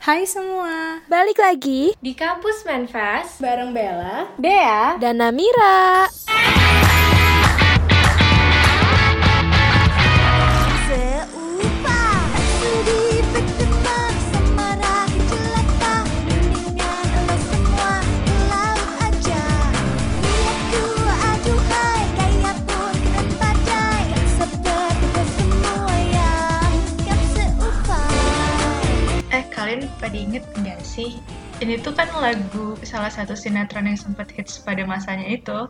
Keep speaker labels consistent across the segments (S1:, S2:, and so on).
S1: Hai semua,
S2: Balik lagi
S3: Di kampus Manfast
S1: bareng Bella.
S3: Dea
S2: dan Namira.
S4: Seupah
S5: pada inget nggak sih? Ini tuh kan lagu salah satu sinetron yang sempat hits pada masanya itu.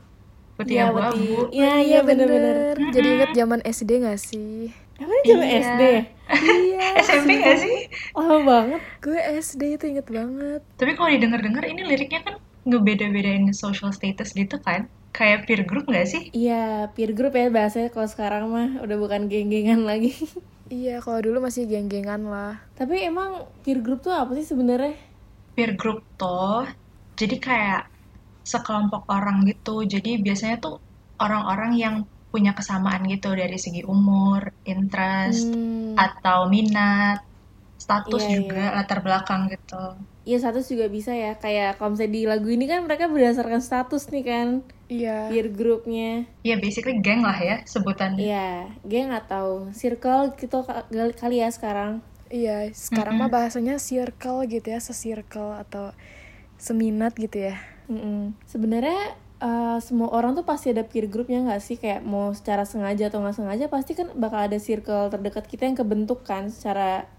S5: Putih
S3: Iya,
S5: Abu-Abu.
S3: Iya iya bener-bener
S2: Jadi inget zaman SD gak sih?
S3: Emang zaman
S5: Iya.
S3: SD ya?
S2: iya.
S5: SMP nggak sih?
S3: Lama banget
S2: Gue SD itu inget banget.
S5: Tapi kalau didengar-dengar ini liriknya kan ngebeda-bedain social status gitu kan? Kayak peer group nggak sih?
S3: Iya peer group ya bahasanya kalau sekarang mah udah bukan geng-gengan lagi
S2: Iya, kalau dulu masih geng-gengan lah.
S3: Tapi emang peer group tuh apa sih sebenarnya?
S5: Peer group tuh jadi kayak sekelompok orang gitu. Jadi biasanya tuh orang-orang yang punya kesamaan gitu dari segi umur, interest,
S3: Hmm,
S5: atau minat, status
S3: Iya,
S5: juga, latar belakang gitu.
S3: Iya status juga bisa ya Kayak kalau misalnya di lagu ini kan mereka berdasarkan status nih kan
S2: Iya.
S3: Peer groupnya
S5: Ya basically geng lah ya sebutannya.
S3: Iya geng atau circle gitu ka- kali ya sekarang
S2: Iya, sekarang mah bahasanya circle gitu ya, se-circle atau seminat gitu ya.
S3: Mm-mm. Sebenarnya eh, semua orang tuh pasti ada peer groupnya nggak sih kayak mau secara sengaja atau nggak sengaja pasti kan bakal ada circle terdekat kita yang kebentuk kan secara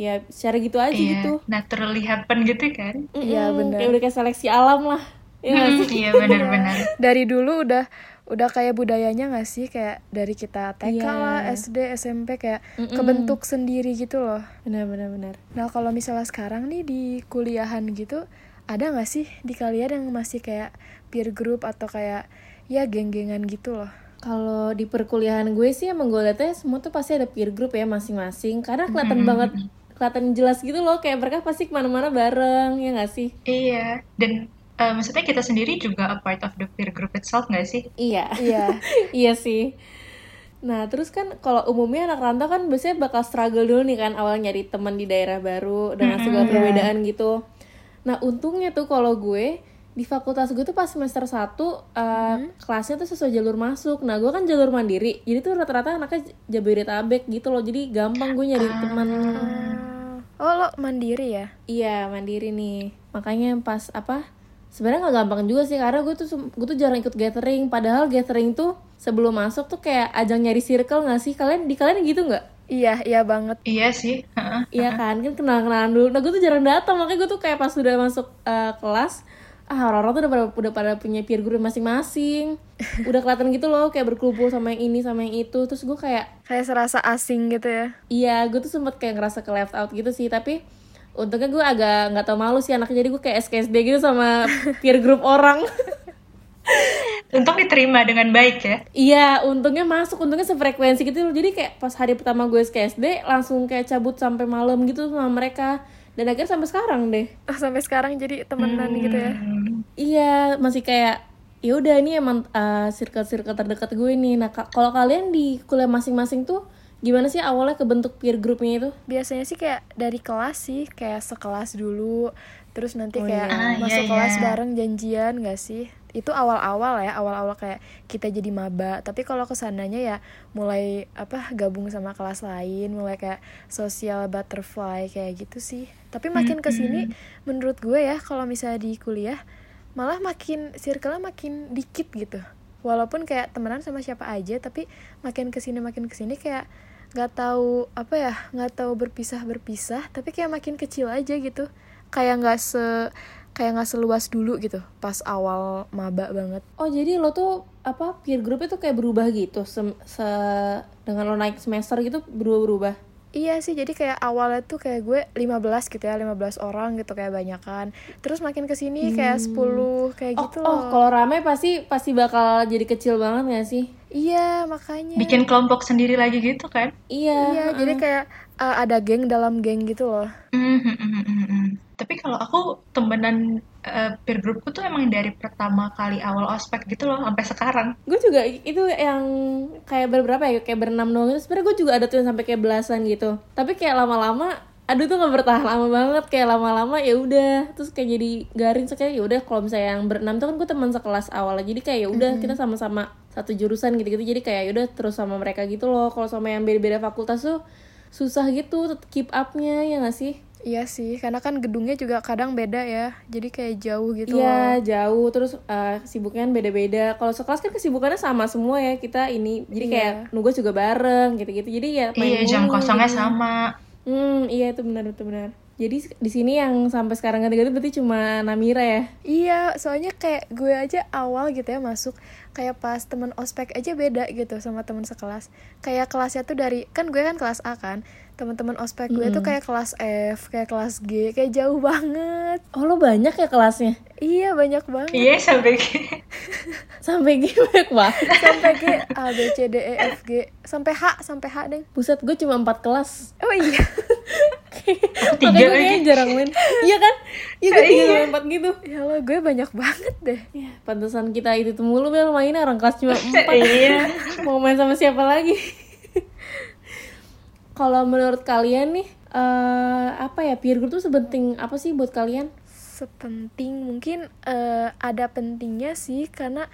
S3: ya secara gitu aja
S5: Iya,
S3: gitu.
S5: naturally happen gitu kan.
S2: Iya,
S3: Mm-mm,
S2: bener.
S3: Kayak udah kayak seleksi alam lah. Ya sih?
S5: Iya benar-benar.
S2: Dari dulu udah udah kayak budayanya gak sih kayak dari kita TK
S3: Iya.
S2: lah, SD, SMP kayak
S3: Mm-mm.
S2: kebentuk sendiri gitu loh.
S3: Benar benar benar.
S2: Nah kalau misalnya sekarang nih di kuliahan gitu, ada nggak sih di kalian yang masih kayak peer group atau kayak ya geng-gengan gitu loh?
S3: Kalau di perkuliahan gue sih emang gue liatnya semua tuh pasti ada peer group ya masing-masing karena kelihatan banget kelihatan jelas gitu loh kayak mereka pasti ke mana-mana bareng ya nggak sih?
S5: Iya, dan eh, maksudnya kita sendiri juga a part of the peer group itself nggak sih?
S3: Iya.
S2: Iya,
S3: iya sih. Nah, terus kan kalau umumnya anak rantau kan biasanya bakal struggle dulu nih kan awal nyari teman di daerah baru dengan segala perbedaan gitu. Nah, untungnya tuh kalau gue di fakultas gue tuh pas semester 1 uh, kelasnya tuh sesuai jalur masuk. Nah, gue kan jalur mandiri. Jadi tuh rata-rata anaknya Jabodetabek gitu loh. Jadi gampang gue nyari teman.
S2: oh lo mandiri ya?
S3: Iya, mandiri nih. Makanya pas apa? Sebenarnya nggak gampang juga sih karena gue tuh gue tuh jarang ikut gathering. Padahal gathering tuh sebelum masuk tuh kayak ajang nyari circle nggak sih? Kalian di kalian gitu nggak?
S2: Iya, iya banget.
S5: Iya sih. heeh.
S3: Iya kan, kan kenal-kenalan dulu. Nah gue tuh jarang datang, makanya gue tuh kayak pas sudah masuk eh, kelas, ah orang-orang tuh udah pada, udah pada punya peer group masing-masing. Udah kelihatan gitu loh, kayak berkumpul sama yang ini sama yang itu. Terus gue kayak,
S2: Kayak serasa asing gitu ya?
S3: iya gue tuh sempet kayak ngerasa ke left out gitu sih. Tapi untungnya gue agak nggak tau malu sih anaknya. Jadi gue kayak SKSD gitu sama peer group orang.
S5: Untung diterima dengan baik ya.
S3: Iya, untungnya masuk, untungnya sefrekuensi gitu loh. Jadi kayak pas hari pertama gue SKSD langsung kayak cabut sampai malam gitu sama mereka. Dan akhirnya sampai sekarang deh.
S2: Oh, sampai sekarang jadi temenan gitu ya?
S5: Hmm,
S3: Iya, masih kayak ya udah ini emang uh, circle-circle terdekat gue nih. Nah, ka- kalau kalian di kuliah masing-masing tuh gimana sih awalnya kebentuk peer groupnya itu?
S2: Biasanya sih kayak dari kelas sih, kayak sekelas dulu, terus nanti
S3: Oh,
S2: kayak
S5: iya. Ah,
S2: masuk
S5: iya,
S2: kelas
S5: iya.
S2: bareng janjian gak sih? Itu awal-awal ya, awal-awal kayak kita jadi maba. Tapi kalau ke sananya ya mulai apa gabung sama kelas lain, mulai kayak social butterfly kayak gitu sih. Tapi makin ke sini, menurut gue ya, kalau misalnya di kuliah, malah makin circle-nya makin dikit gitu. Walaupun kayak temenan sama siapa aja, tapi makin ke sini makin ke sini kayak nggak tahu apa ya nggak tahu berpisah berpisah tapi kayak makin kecil aja gitu kayak nggak se kayak nggak seluas dulu gitu pas awal maba banget
S3: Oh, jadi lo tuh apa peer group itu kayak berubah gitu se, se- dengan lo naik semester gitu berubah-berubah.
S2: iya sih jadi kayak awalnya tuh kayak gue 15 gitu ya 15 orang gitu kayak banyakan terus makin ke sini kayak 10 kayak
S3: Oh,
S2: gitu
S3: oh,
S2: loh
S3: kalau rame pasti pasti bakal jadi kecil banget gak sih?
S2: iya makanya
S5: Bikin kelompok sendiri lagi gitu kan?
S3: Iya.
S2: iya jadi kayak uh, ada geng dalam geng gitu loh
S5: Hmm, hmm, hmm, hmm, hmm. Tapi kalau aku temenan eh, peer groupku tuh emang dari pertama kali awal ospek gitu loh sampai sekarang.
S3: Gue juga itu yang kayak berberapa ya kayak berenam doang itu sebenarnya gue juga ada tuh yang sampai kayak belasan gitu. Tapi kayak lama-lama aduh tuh nggak bertahan lama banget. Kayak lama-lama ya udah terus kayak jadi garing. Sekali ya udah kalau misalnya yang berenam tuh kan gue teman sekelas awalnya. Jadi kayak ya udah kita sama-sama satu jurusan gitu-gitu. Jadi kayak ya udah terus sama mereka gitu loh. Kalau sama yang beda-beda fakultas tuh susah gitu keep upnya ya gak sih
S2: Iya sih, karena kan gedungnya juga kadang beda ya. Jadi kayak jauh gitu
S3: Iya
S2: loh.
S3: jauh terus eh, kesibukannya kan beda-beda. Kalau sekelas kan kesibukannya sama semua ya kita ini. Jadi
S2: Iya.
S3: kayak nugas juga bareng gitu-gitu. Jadi ya main
S5: Iya, jam kosongnya
S3: gitu.
S5: sama.
S3: Hmm iya itu benar itu benar. Jadi di sini yang sampai sekarang ganti-ganti berarti cuma Namira ya.
S2: Iya, soalnya kayak gue aja awal gitu ya masuk kayak pas temen ospek aja beda gitu sama temen sekelas. Kayak kelasnya tuh dari kan gue kan kelas A kan. Teman-teman ospek gue tuh kayak kelas F, kayak kelas G, kayak jauh banget.
S3: Oh lo banyak ya kelasnya?
S2: Iya, banyak banget.
S5: Iya, sampai
S3: Sampai gimana banget.
S2: Sampai G, A, B, C, D, E, F, G, sampai H, sampai H deh.
S3: Buset gue cuma empat kelas.
S2: Oh iya.
S5: tiga
S3: Makanya gue
S5: lagi.
S3: jarang main. iya kan? Iya gue tiga sama empat gitu.
S2: Ya Allah, gue banyak banget deh.
S3: Ya, pantesan kita itu tuh mulu bel mainnya orang kelas cuma empat.
S5: Iya.
S3: Mau main sama siapa lagi? Kalau menurut kalian nih, eh apa ya peer group tuh sepenting apa sih buat kalian?
S2: sepenting mungkin eh, ada pentingnya sih karena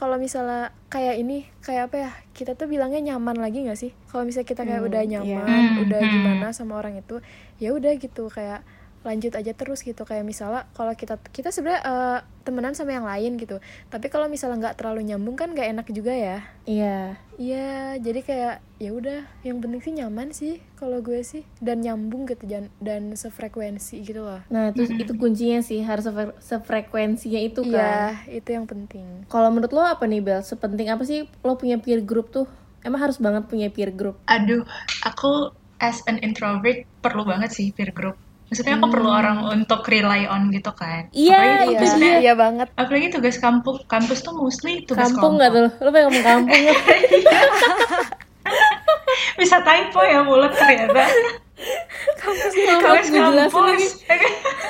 S2: kalau misalnya kayak ini kayak apa ya kita tuh bilangnya nyaman lagi nggak sih kalau misalnya kita kayak udah nyaman
S5: Hmm,
S2: udah
S5: hmm.
S2: gimana sama orang itu ya udah gitu kayak lanjut aja terus gitu kayak misalnya kalau kita kita sebenarnya eh, temenan sama yang lain gitu tapi kalau misalnya nggak terlalu nyambung kan nggak enak juga ya
S3: Iya.
S2: Iya, jadi kayak ya udah, yang penting sih nyaman sih kalau gue sih dan nyambung gitu dan dan sefrekuensi gitu loh.
S3: Nah, itu itu kuncinya sih harus sefre- sefrekuensinya itu kan.
S2: Iya, itu yang penting.
S3: Kalau menurut lo apa nih Bel? Sepenting apa sih lo punya peer group tuh? Emang harus banget punya peer group?
S5: Aduh, aku as an introvert perlu banget sih peer group. Maksudnya aku perlu orang untuk rely on gitu kan.
S3: Hmm. Iya, itu
S2: Iya,
S5: maksudnya-
S2: iya banget.
S5: Apalagi tugas kampus, kampus tuh mostly tugas
S3: Kampung nggak tuh? Lo pengen ngomong kampung nggak?
S5: Bisa typo ya mulut ternyata.
S3: kampus jelasin lagi.
S5: kampus.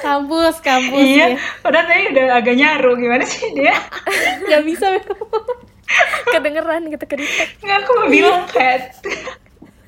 S3: Kampus, kampus
S5: iya,
S3: ya.
S5: padahal tadi udah agak nyaru. Gimana sih dia?
S3: Gak bisa.
S2: Kedengeran gitu kedetek.
S5: Nggak, aku mau bilang kayak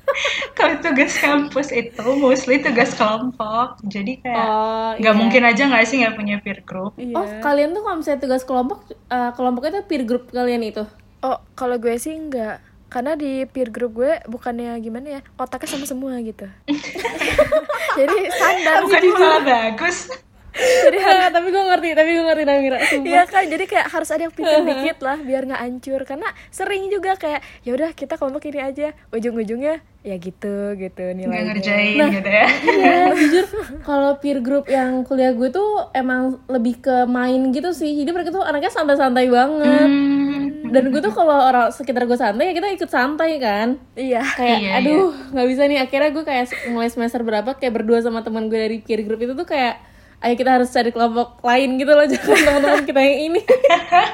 S5: kalau tugas kampus itu mostly tugas kelompok. Jadi kayak
S3: Oh,
S5: nggak
S3: iya.
S5: mungkin aja nggak sih nggak punya peer group.
S2: Iya.
S3: Oh, kalian tuh kalau misalnya tugas kelompok, eh, kelompoknya tuh peer group kalian itu?
S2: Oh, kalau gue sih enggak. Karena di peer group gue bukannya gimana ya, otaknya sama semua gitu. Jadi standar
S5: Bukan malah bagus.
S2: Jadi
S3: Enggak, tapi gue ngerti, tapi gue ngerti Namira.
S2: Iya kan, jadi kayak harus ada yang pintar dikit lah biar nggak hancur. Karena sering juga kayak ya udah kita kelompok ini aja, ujung-ujungnya ya gitu gitu
S5: Nggak
S2: nilainya.
S5: ngerjain gitu ya.
S3: Iya, jujur kalau peer group yang kuliah gue tuh emang lebih ke main gitu sih. Jadi mereka tuh anaknya santai-santai banget.
S5: Hmm.
S3: Dan gue tuh kalau orang sekitar gue santai ya kita ikut santai kan.
S2: Iya.
S3: Kayak
S5: Iya,
S3: aduh nggak bisa nih. Akhirnya gue kayak mulai semester berapa kayak berdua sama teman gue dari peer group itu tuh kayak ayo kita harus cari kelompok lain gitu loh jangan teman-teman kita yang ini.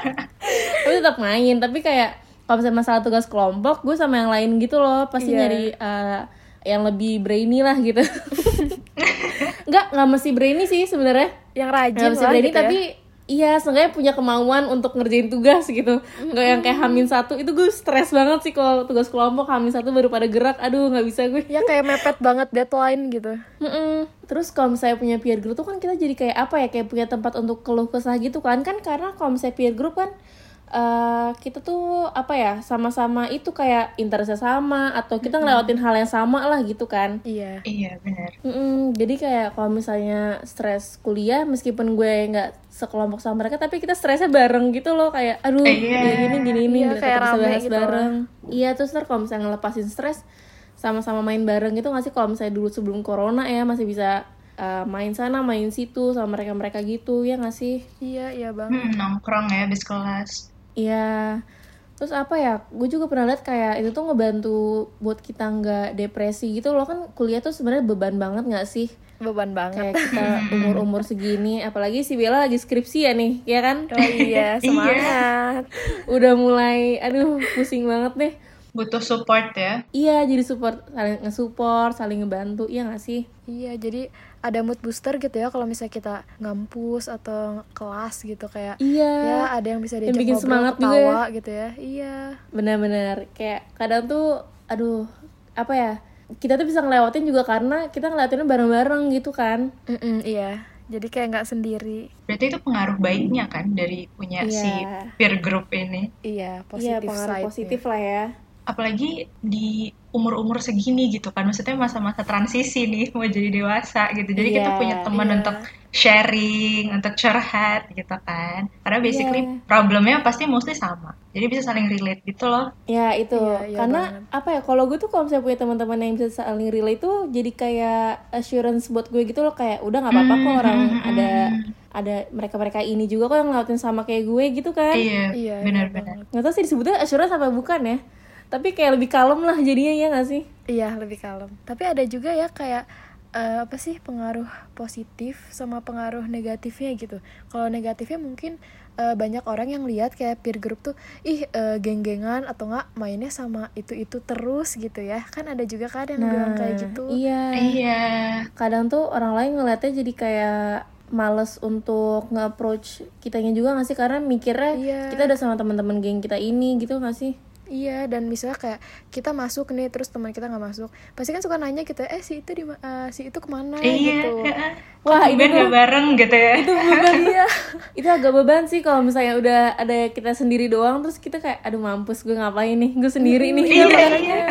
S3: tapi tetap main. Tapi kayak kalau misalnya masalah tugas kelompok gue sama yang lain gitu loh pasti
S2: Iya.
S3: nyari eh, yang lebih brainy lah gitu. Enggak, nggak mesti brainy sih sebenarnya.
S2: Yang rajin
S3: Nggak mesti
S2: lah
S3: brainy
S2: gitu ya.
S3: Iya seenggaknya punya kemauan untuk ngerjain tugas gitu. Nggak yang kayak hamin satu itu gue stres banget sih kalau tugas kelompok hamin satu baru pada gerak. Aduh nggak bisa gue.
S2: Ya kayak mepet banget deadline gitu.
S3: Mm-mm. Terus kalau misalnya punya peer group tuh kan kita jadi kayak apa ya kayak punya tempat untuk keluh kesah gitu kan kan karena kalau misalnya peer group kan eh kita tuh apa ya sama-sama itu kayak interestnya sama atau kita ngelewatin hal yang sama lah gitu kan.
S2: Iya.
S5: Iya benar.
S3: Mm-mm, jadi kayak kalau misalnya stres kuliah meskipun gue nggak sekelompok sama mereka tapi kita stresnya bareng gitu loh kayak aduh
S5: Iya.
S3: gini gini gini ini
S2: Iya, kayak
S3: bisa bahas
S2: gitu
S3: bareng iya terus ntar kalau misalnya ngelepasin stres sama-sama main bareng gitu nggak sih kalau misalnya dulu sebelum corona ya masih bisa uh, main sana main situ sama mereka mereka gitu ya nggak sih
S2: Iya, iya banget.
S5: Hmm, nongkrong ya habis kelas.
S3: Iya. Terus apa ya? Gue juga pernah lihat kayak itu tuh ngebantu buat kita nggak depresi gitu loh kan kuliah tuh sebenarnya beban banget nggak sih?
S2: Beban banget.
S3: kayak kita umur-umur segini apalagi si Bella lagi skripsi ya nih ya kan
S2: Oh iya, semangat.
S3: udah mulai aduh pusing banget deh
S5: Butuh support ya.
S3: iya jadi support saling nge-support saling ngebantu iya gak sih
S2: Iya, jadi ada mood booster gitu ya kalau misalnya kita ngampus atau kelas gitu kayak
S3: iya
S2: ya ada yang bisa
S3: Yang
S2: diajak
S3: bikin
S2: ngobrol,
S3: semangat juga
S2: ketawa gitu ya. Iya.
S3: benar-benar kayak kadang tuh aduh apa ya kita tuh bisa ngelewatin juga karena kita ngelewatinnya bareng-bareng gitu kan
S2: Mm-mm, iya jadi kayak nggak sendiri
S5: Berarti itu pengaruh baiknya kan dari punya
S3: Iya.
S5: si peer group ini.
S2: iya
S3: iya
S2: positif
S3: pengaruh positif lah ya
S5: Apalagi di umur-umur segini gitu kan. Maksudnya masa-masa transisi nih mau jadi dewasa gitu. Jadi kita
S3: Iya,
S5: punya teman
S2: iya.
S5: untuk sharing, untuk curhat gitu kan. Karena basically
S3: Iya.
S5: problemnya pasti mostly sama. Jadi bisa saling relate gitu loh.
S3: Ya itu
S2: Iya, iya
S3: karena
S2: banget.
S3: apa ya kalau gue tuh kalau misalnya punya teman-teman yang bisa saling relate tuh jadi kayak assurance buat gue gitu loh kayak udah nggak apa-apa kok orang
S5: Hmm, hmm,
S3: ada
S5: hmm.
S3: ada mereka-mereka ini juga kok yang ngelakuin sama kayak gue gitu kan
S5: Iya,
S2: iya
S5: benar-benar.
S3: nggak tahu sih disebutnya assurance apa bukan ya tapi kayak lebih kalem lah jadinya ya nggak sih
S2: Iya lebih kalem. Tapi ada juga ya kayak eh, apa sih pengaruh positif sama pengaruh negatifnya gitu. Kalau negatifnya mungkin eh, banyak orang yang lihat kayak peer group tuh ih eh, geng-gengan atau enggak mainnya sama itu-itu terus gitu ya. Kan ada juga kan yang bilang kayak gitu.
S3: iya
S5: Iya.
S3: kadang tuh orang lain ngeliatnya jadi kayak males untuk nge-approach kitanya juga nggak sih karena mikirnya
S2: Iya.
S3: kita udah sama teman-teman geng kita ini gitu nggak sih
S2: Iya dan misalnya kayak kita masuk nih terus teman kita nggak masuk, pasti kan suka nanya gitu, eh si itu di eh, si itu ke mana
S5: Iya.
S2: gitu.
S3: Wah,
S5: Wah,
S3: itu
S5: gak bareng gitu ya.
S3: itu beban iya itu agak beban sih kalau misalnya udah ada kita sendiri doang terus kita kayak aduh mampus gue ngapain nih gue sendiri nih
S5: Iya,
S3: Makanya.
S5: iya.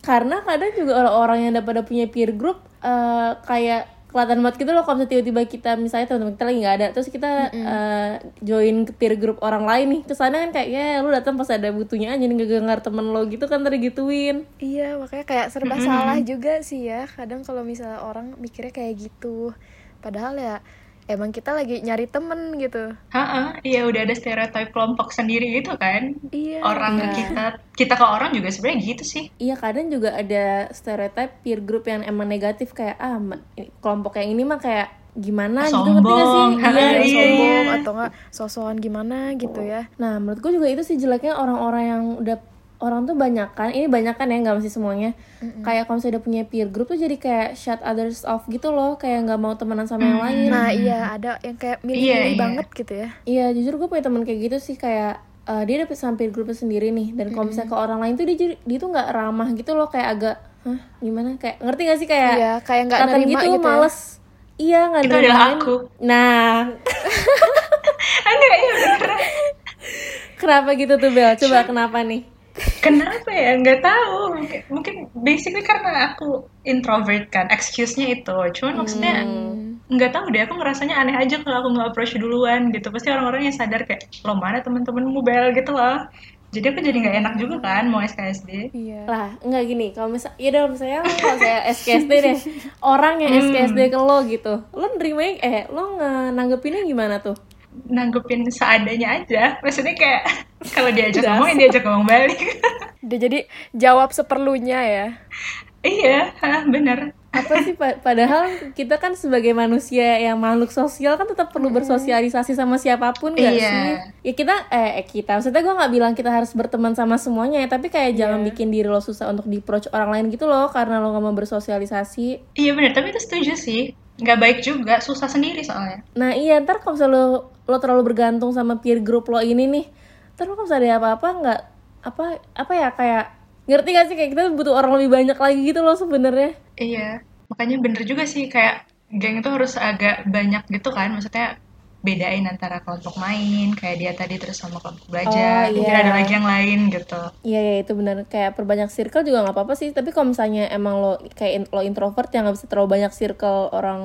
S3: karena kadang juga orang-orang yang udah pada punya peer group eh, kayak kelihatan banget gitu loh kalau misalnya tiba-tiba kita misalnya teman-teman kita lagi nggak ada terus kita eh, join ke peer group orang lain nih terus sana kan kayak ya lu datang pas ada butuhnya aja nih ngegengar temen lo gitu kan tadi gituin
S2: Iya, makanya kayak serba salah juga sih ya. Kadang kalau misalnya orang mikirnya kayak gitu. Padahal ya emang kita lagi nyari temen gitu.
S5: Ha-ha, iya udah ada stereotip kelompok sendiri gitu kan.
S2: Iya.
S5: Orang ke kita, kita ke orang juga sebenarnya gitu sih.
S3: Iya kadang juga ada stereotype peer group yang emang negatif kayak ah kelompok yang ini mah kayak gimana gitu ngerti gak sih?
S5: Sombong.
S3: Iya,
S2: Iya,
S5: Iya,
S2: sombong
S5: iya.
S2: atau enggak sosokan gimana gitu ya.
S3: Nah menurut gue juga itu sih jeleknya orang-orang yang udah orang tuh banyak kan ini banyak kan ya nggak mesti semuanya. Kayak kalau misalnya udah punya peer group tuh jadi kayak shut others off gitu loh kayak nggak mau temenan sama yang lain.
S2: Nah, iya ada yang kayak milih-milih
S5: Iya, iya.
S2: banget gitu ya.
S3: iya jujur gue punya teman kayak gitu sih kayak eh, dia dapet sama peer groupnya sendiri nih. Dan kalau misalnya ke orang lain tuh dia dia tuh nggak ramah gitu loh kayak agak hah gimana? Kayak ngerti gak sih kayak
S2: Iya, kayak nggak nerima
S3: gitu,
S2: gitu ya.
S3: males. Iya nggak
S5: Itu adalah aku.
S3: nah.
S5: Enggak, iya beneran.
S3: kenapa gitu tuh Bel? Coba kenapa nih
S5: Kenapa ya? Nggak tahu. Mungkin, mungkin basically karena aku introvert kan. Excuse-nya itu. Cuman maksudnya nggak tahu deh. Aku ngerasanya aneh aja kalau aku nggak approach duluan gitu. Pasti orang-orang yang sadar kayak, lo mana temen-temenmu Bel gitu loh. Jadi aku jadi nggak enak juga kan mau SKSD.
S2: Iya.
S3: lah nggak gini kalau misal ya dong misalnya lo kalau saya SKSD deh orang yang SKSD ke lo gitu lo nerimanya eh lo nanggepinnya gimana tuh
S5: Nanggepin seadanya aja. Maksudnya kayak kalau diajak ngomong, ya diajak ngomong balik.
S2: Dia jadi jawab seperlunya ya.
S5: iya, bener.
S3: apa sih pa- padahal kita kan sebagai manusia yang makhluk sosial kan tetap perlu bersosialisasi sama siapa pun gak
S5: Iya.
S3: sih ya kita eh, eh, kita maksudnya gue nggak bilang kita harus berteman sama semuanya ya tapi kayak jangan bikin diri lo susah untuk di approach orang lain gitu loh karena lo nggak mau bersosialisasi
S5: Iya bener, tapi itu setuju sih. Nggak baik juga, susah sendiri soalnya.
S3: Nah iya ntar kalau misalnya lo, lo terlalu bergantung sama peer group lo ini nih lo kalau misalnya ada apa-apa nggak apa apa ya kayak ngerti gak sih kayak kita butuh orang lebih banyak lagi gitu loh sebenarnya
S5: Iya, makanya bener juga sih kayak geng itu harus agak banyak gitu kan, maksudnya bedain antara kelompok main kayak dia tadi terus sama kelompok belajar,
S3: Oh,
S5: mungkin
S3: iya.
S5: ada lagi yang lain gitu.
S3: Iya ya itu benar kayak perbanyak circle juga nggak apa-apa sih tapi kalau misalnya emang lo kayak in- lo introvert yang nggak bisa terlalu banyak circle orang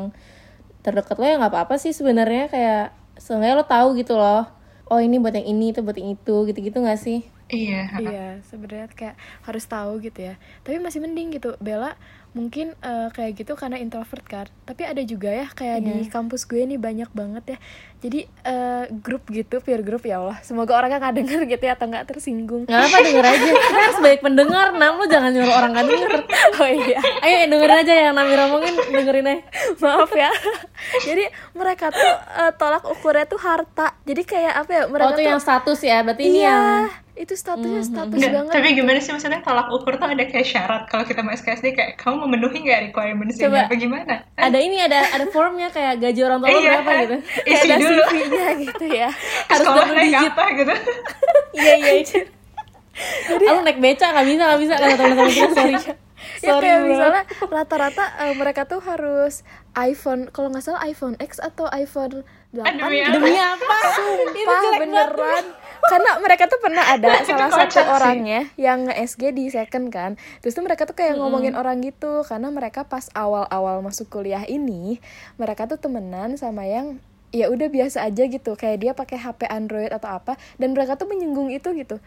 S3: terdekat lo ya nggak apa-apa sih sebenarnya kayak seenggaknya lo tahu gitu loh oh ini buat yang ini itu buat yang itu gitu-gitu nggak sih
S5: Iya.
S2: Iya, sebenarnya kayak harus tahu gitu ya. Tapi masih mending gitu. Bella mungkin eh, kayak gitu karena introvert kan. Tapi ada juga ya kayak di kampus gue nih banyak banget ya. Jadi eh, grup gitu, peer group ya Allah. Semoga orangnya nggak denger gitu ya atau nggak tersinggung.
S3: nggak apa denger aja kita harus baik pendengar nam lo jangan nyuruh orang nggak denger
S2: Oh iya.
S3: ayo dengerin aja yang Nami ngomongin dengerin aja
S2: Maaf ya. Jadi mereka tuh eh, tolak ukurnya tuh harta. Jadi kayak apa ya? Mereka
S3: oh itu yang status ya berarti ini
S2: iya,
S3: yang
S2: itu statusnya status
S5: Nggak,
S2: banget.
S5: tapi gimana sih maksudnya tolak ukur tuh ada kayak syarat kalau kita mau SKSD kayak kamu memenuhi nggak requirements ini apa gimana?
S3: ada ini ada ada formnya kayak gaji orang tua
S5: Iya,
S3: berapa gitu
S2: Kayak
S5: isi
S2: ada
S5: dulu.
S2: CV-nya gitu ya.
S3: harus
S5: Sekolah
S3: double
S5: naik
S3: digit
S5: apa gitu.
S3: iya iya iya Aku naik beca nggak bisa nggak bisa kata teman-teman kita sorry
S2: ya
S3: Sorry,
S2: kayak
S3: bro.
S2: misalnya rata-rata eh, mereka tuh harus iPhone kalau nggak salah iPhone X atau iPhone 8
S5: Aduh, ya.
S2: gitu.
S3: Demi apa?
S2: Sumpah beneran karena mereka tuh pernah ada salah satu orangnya yang nge-SG di second kan. Terus tuh mereka tuh kayak ngomongin orang gitu. Karena mereka pas awal-awal masuk kuliah ini mereka tuh temenan sama yang ya udah biasa aja gitu. Kayak dia pakai HP Android atau apa. Dan mereka tuh menyinggung itu gitu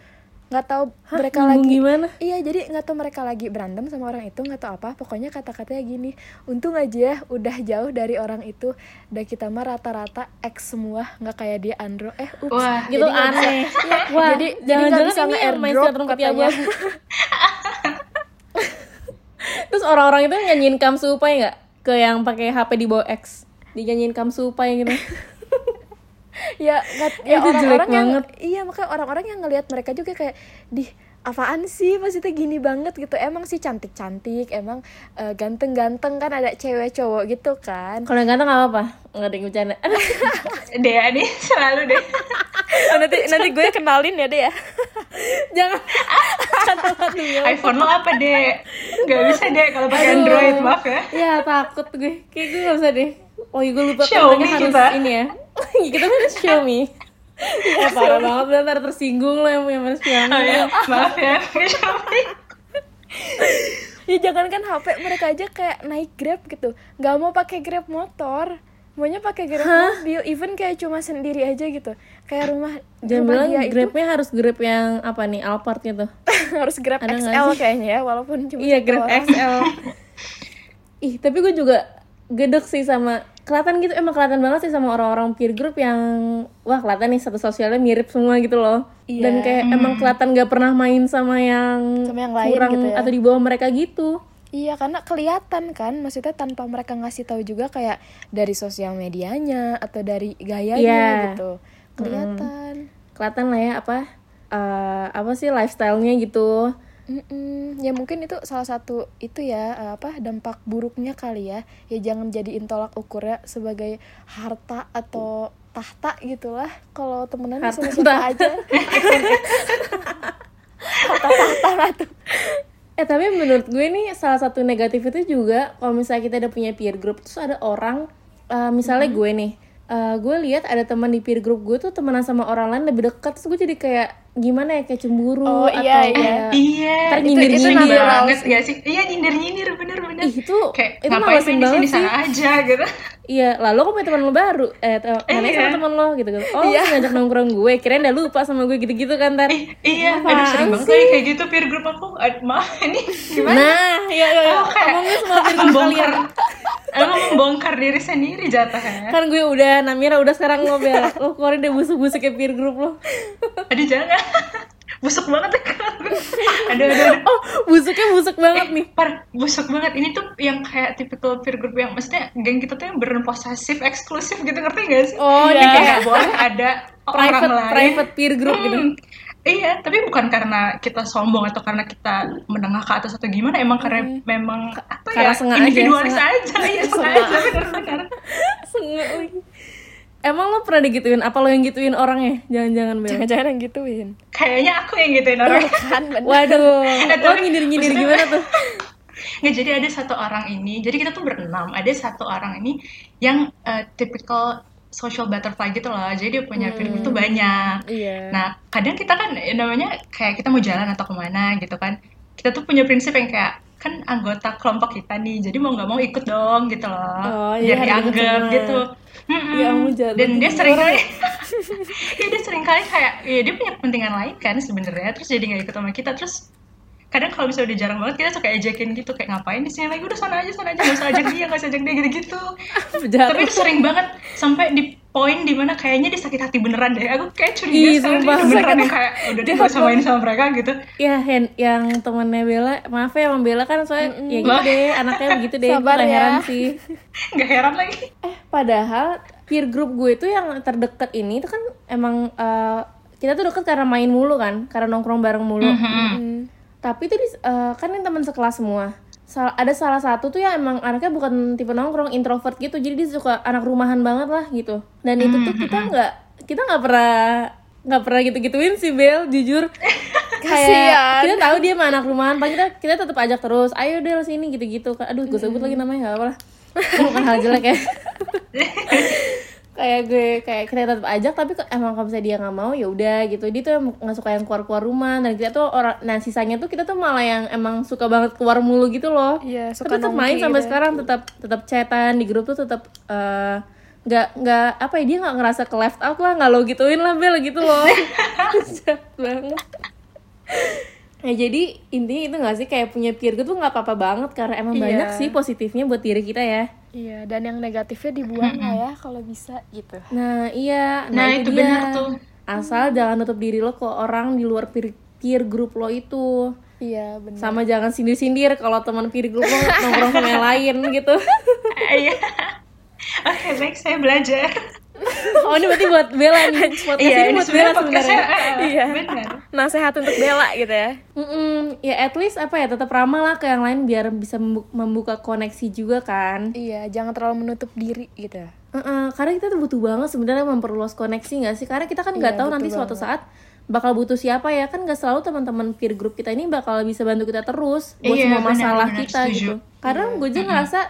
S2: nggak tahu mereka
S3: Nyinggung
S2: lagi
S3: gimana?
S2: Iya jadi nggak tahu mereka lagi berantem sama orang itu nggak tahu apa pokoknya kata-katanya gini untung aja ya udah jauh dari orang itu dan kita mah rata-rata X semua nggak kayak dia Andro eh ups
S5: Wah,
S3: Gitu
S2: nggak bisa-
S3: aneh.
S2: Iya,
S3: Wah,
S2: jadi jadi nggak
S3: jangan-jangan
S2: bisa
S3: ini yang main
S2: nge-airdrop
S3: sinetron Peti
S2: katanya.
S3: Terus orang-orang itu nyanyiin Supai nggak? Ke yang pakai HP di bawah X. Dinyanyiin Supai gitu.
S2: ya nggak ya
S3: Itu jelek
S2: orang-orang yang
S3: banget.
S2: iya makanya orang-orang yang ngelihat mereka juga kayak di apaan sih maksudnya gini banget gitu emang sih cantik-cantik emang eh, ganteng-ganteng kan ada cewek cowok gitu kan
S3: Kalau yang ganteng nggak apa-apa. Nggak ada yang bercanda.
S5: Dea nih selalu deh.
S2: Oh, nanti nanti gue kenalin ya deh ya
S3: Jangan. Ya.
S5: iPhone lo apa deh? Gak bisa deh kalau pakai Android, maaf ya.
S3: Ya takut gue. Kayak gue gak usah deh. Oh iya gue lupa
S5: Xiaomi
S3: harus
S5: kita.
S3: ini ya. kita kan harus Xiaomi. Ya parah banget bentar tersinggung lo yang punya merek Xiaomi.
S5: Oh ya, maaf ya. Xiaomi.
S2: ya jangan kan HP mereka aja kayak naik Grab gitu nggak mau pakai Grab motor maunya pakai Grab mobil even kayak cuma sendiri aja gitu kayak rumah
S3: Jangan
S2: rumah
S3: bilang
S2: dia itu
S3: Grabnya harus Grab yang apa nih Alphard gitu.
S2: harus Grab
S3: Ada
S2: XL kayaknya ya walaupun cuma
S3: Iya Grab
S2: orang.
S3: XL. Ih tapi gue juga gedek sih sama kelihatan gitu emang kelihatan banget sih sama orang-orang peer group yang wah kelihatan nih satu sosialnya mirip semua gitu loh.
S2: Iya.
S3: Dan kayak emang kelihatan gak pernah main sama yang
S2: Sama yang lain
S3: kurang
S2: gitu ya.
S3: atau di bawah mereka gitu.
S2: Iya karena kelihatan kan maksudnya tanpa mereka ngasih tahu juga kayak dari sosial medianya atau dari gayanya
S3: Iya.
S2: gitu kelihatan
S3: Kelihatan lah ya apa eh, apa sih lifestyle-nya gitu.
S2: Mm-mm. ya mungkin itu salah satu itu ya eh, apa dampak buruknya kali ya. Ya jangan jadiin tolak ukurnya sebagai harta atau tahta gitulah. Kalau temenan
S3: Harta tahta.
S2: aja. Harta tahta
S3: Eh tapi menurut gue nih salah satu negatif itu juga kalau misalnya kita udah punya peer group terus ada orang eh, misalnya gue nih eh, gue lihat ada teman di peer group gue tuh temenan sama orang lain lebih dekat terus gue jadi kayak gimana ya kayak cemburu
S2: Oh,
S3: atau
S2: iya, iya.
S3: kayak
S5: Iya,
S3: Ntar
S5: itu, itu nyindir banget gak sih? Iya nyindir-nyindir, bener-bener.
S3: ih itu
S5: Kayak
S3: itu
S5: ngapain main di sini
S3: sih
S5: sana aja gitu.
S3: iya lalu kok punya teman lo baru eh te- mana
S5: Iya.
S3: sama teman lo gitu gitu oh iya. ngajak nongkrong gue kirain udah lupa sama gue gitu gitu kan ntar
S5: Ih, iya,
S3: Apaan
S5: aduh sering banget
S3: sih?
S5: kayak gitu peer group aku. Maaf, ini gimana?
S3: nah ya ya.
S5: Oh, kayak
S3: ngomongin semua peer group kalian
S5: emang membongkar diri sendiri jatuhnya.
S3: kan gue udah Namira udah sekarang bel lo keluarin deh busuk-busuk kayak peer group lo
S5: Aduh jangan, busuk banget ya Aduh, aduh, aduh.
S3: oh busuknya busuk banget nih
S5: Par, busuk banget. Ini tuh yang kayak tipikal peer group yang maksudnya geng kita tuh yang berposesif, eksklusif gitu ngerti gak sih?
S3: Oh, iya.
S5: kayak boleh ada
S3: private
S5: orang lain.
S3: private peer group gitu
S5: Hmm, Iya, tapi bukan karena kita sombong atau karena kita menengah ke atas atau gimana, emang karena memang apa
S3: karena
S5: ya
S3: sengaja,
S5: individualis
S3: sengaja.
S5: aja, iya sengaja benar-benar.
S3: Sengak lagi emang lo pernah digituin? Apa lo yang gituin orangnya? Jangan-jangan bel.
S2: Jangan-jangan yang gituin.
S5: Kayaknya aku yang gituin orang.
S2: kan bener.
S3: waduh.
S5: Eh,
S3: lo
S5: tapi
S3: nyindir-nyindir gimana tuh?
S5: Nggak, jadi ada satu orang ini, jadi kita tuh berenam, ada satu orang ini yang eh, typical social butterfly gitu loh, jadi dia punya peer group tuh banyak.
S2: iya
S5: Nah, kadang kita kan eh, namanya kayak kita mau jalan atau ke mana gitu kan. Kita tuh punya prinsip yang kayak kan anggota kelompok kita nih, jadi mau nggak mau ikut dong gitu loh.
S3: Oh,
S5: biar
S3: iya, ikut
S5: dianggap gitu. Mm-mm.
S3: Ya
S5: Dan dia sering kali ya dia sering kali kayak ya dia punya kepentingan lain kan sebenarnya terus jadi nggak ikut sama kita terus kadang kalau misalnya udah jarang banget kita suka ejekin gitu kayak ngapain di sini lagi? Udah sana aja sana aja nggak usah ajak dia nggak usah ajak dia gitu gitu
S3: jahat
S5: tapi itu sering banget sampai di poin di mana kayaknya dia sakit hati beneran deh. Aku kayak curiga
S3: Ih,
S5: sekarang dia beneran yang kayak udah dia nggak usah main sama mereka gitu.
S3: Ya Hen, yang temennya Bella maaf ya emang Bella kan soalnya ya gitu deh anaknya begitu deh
S2: Sabar
S3: Gak
S2: ya.
S3: heran sih.
S5: Nggak heran lagi.
S3: Eh padahal peer group gue itu yang terdekat ini itu kan emang eh, kita tuh deket karena main mulu kan karena nongkrong bareng mulu.
S2: Hmm.
S3: Tapi itu di, eh, kan ini teman sekelas semua. Sal- ada salah satu tuh yang emang anaknya bukan tipe nongkrong introvert gitu. Jadi dia suka anak rumahan banget lah gitu. Dan itu tuh kita nggak kita nggak pernah nggak pernah gitu gituin sih Bel jujur. Kayak kita tahu dia mah anak rumahan pak kita kita tetap ajak terus ayo deh sini gitu-gitu. Aduh gue sebut lagi namanya gak apa lah. Kan bukan hal jelek ya kayak gue kayak kita tetap ajak tapi kok emang kalau misalnya dia nggak mau ya udah gitu. Dia tuh nggak suka yang keluar keluar rumah. Dan kita tuh orang nah sisanya tuh kita tuh malah yang emang suka banget keluar mulu gitu loh.
S2: Iya, suka
S3: tapi tetap main sampai
S2: gitu ya.
S3: sekarang tetap tetap chatan di grup tuh tetap eh, nggak nggak apa ya dia nggak ngerasa ke left out lah nggak lo gituin lah bel gitu loh. Banget Ya jadi intinya itu gak sih kayak punya peer group tuh nggak apa-apa banget karena emang
S2: Iya.
S3: banyak sih positifnya buat diri kita ya.
S2: Iya, dan yang negatifnya dibuang lah ya kalau bisa gitu.
S3: Nah iya,
S5: Nah, itu
S3: dia.
S5: benar tuh.
S3: Asal jangan nutup diri lo ke orang di luar peer, peer group lo itu.
S2: Iya, benar.
S3: Sama jangan sindir-sindir kalau teman peer group lo nongkrong sama yang lain gitu.
S5: Iya. Oke, baik saya belajar.
S3: Oh ini berarti buat Bella nih. Podcast
S5: Iya,
S3: ini buat Bella
S5: sebenarnya eh,
S2: Iya.
S5: Benar.
S2: Nasehat untuk Bella gitu ya.
S3: Mm-mm. Ya at least apa ya tetap ramah lah ke yang lain biar bisa membu- membuka koneksi juga kan.
S2: Iya, jangan terlalu menutup diri gitu.
S3: Heeh, karena kita tuh butuh banget sebenarnya memperluas koneksi nggak sih? Karena kita kan nggak
S2: Iya,
S3: tahu nanti suatu
S2: banget.
S3: saat bakal butuh siapa ya kan nggak selalu teman-teman peer group kita ini bakal bisa bantu kita terus buat
S5: Iya,
S3: semua masalah
S5: benar,
S3: kita
S5: setuju.
S3: gitu. Karena gue juga ngerasa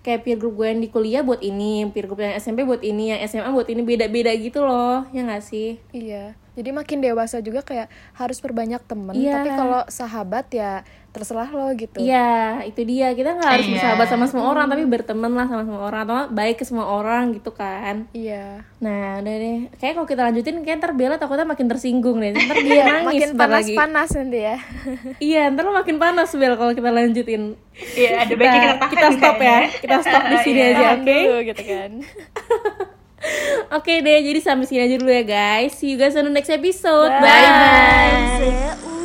S3: kayak peer group gue yang di kuliah buat ini, peer group yang SMP buat ini, yang SMA buat ini beda-beda gitu loh, ya nggak sih?
S2: Iya. Jadi makin dewasa juga kayak harus perbanyak temen.
S3: Iya.
S2: Tapi kalau sahabat ya terserah lo gitu.
S3: Iya, itu dia. Kita nggak harus
S5: Iya.
S3: bersahabat sama semua orang, tapi berteman lah sama semua orang atau baik ke semua orang gitu kan.
S2: Iya.
S3: Nah, udah deh. Kayak kalau kita lanjutin, kayak ntar Bella takutnya makin tersinggung deh. Ntar dia nangis
S2: Makin
S3: ntar lagi.
S2: panas-panas nanti ya.
S3: Iya, ntar lo makin panas Bel kalau kita lanjutin.
S5: Iya, ada baiknya kita tahan
S3: kita stop ya. Kita stop di sini
S5: Iya.
S3: aja, oke?
S2: dulu gitu kan.
S3: Oke deh, jadi sampai sini aja dulu ya guys. See you guys on the next episode.
S2: Bye.
S3: Bye.
S4: Seutas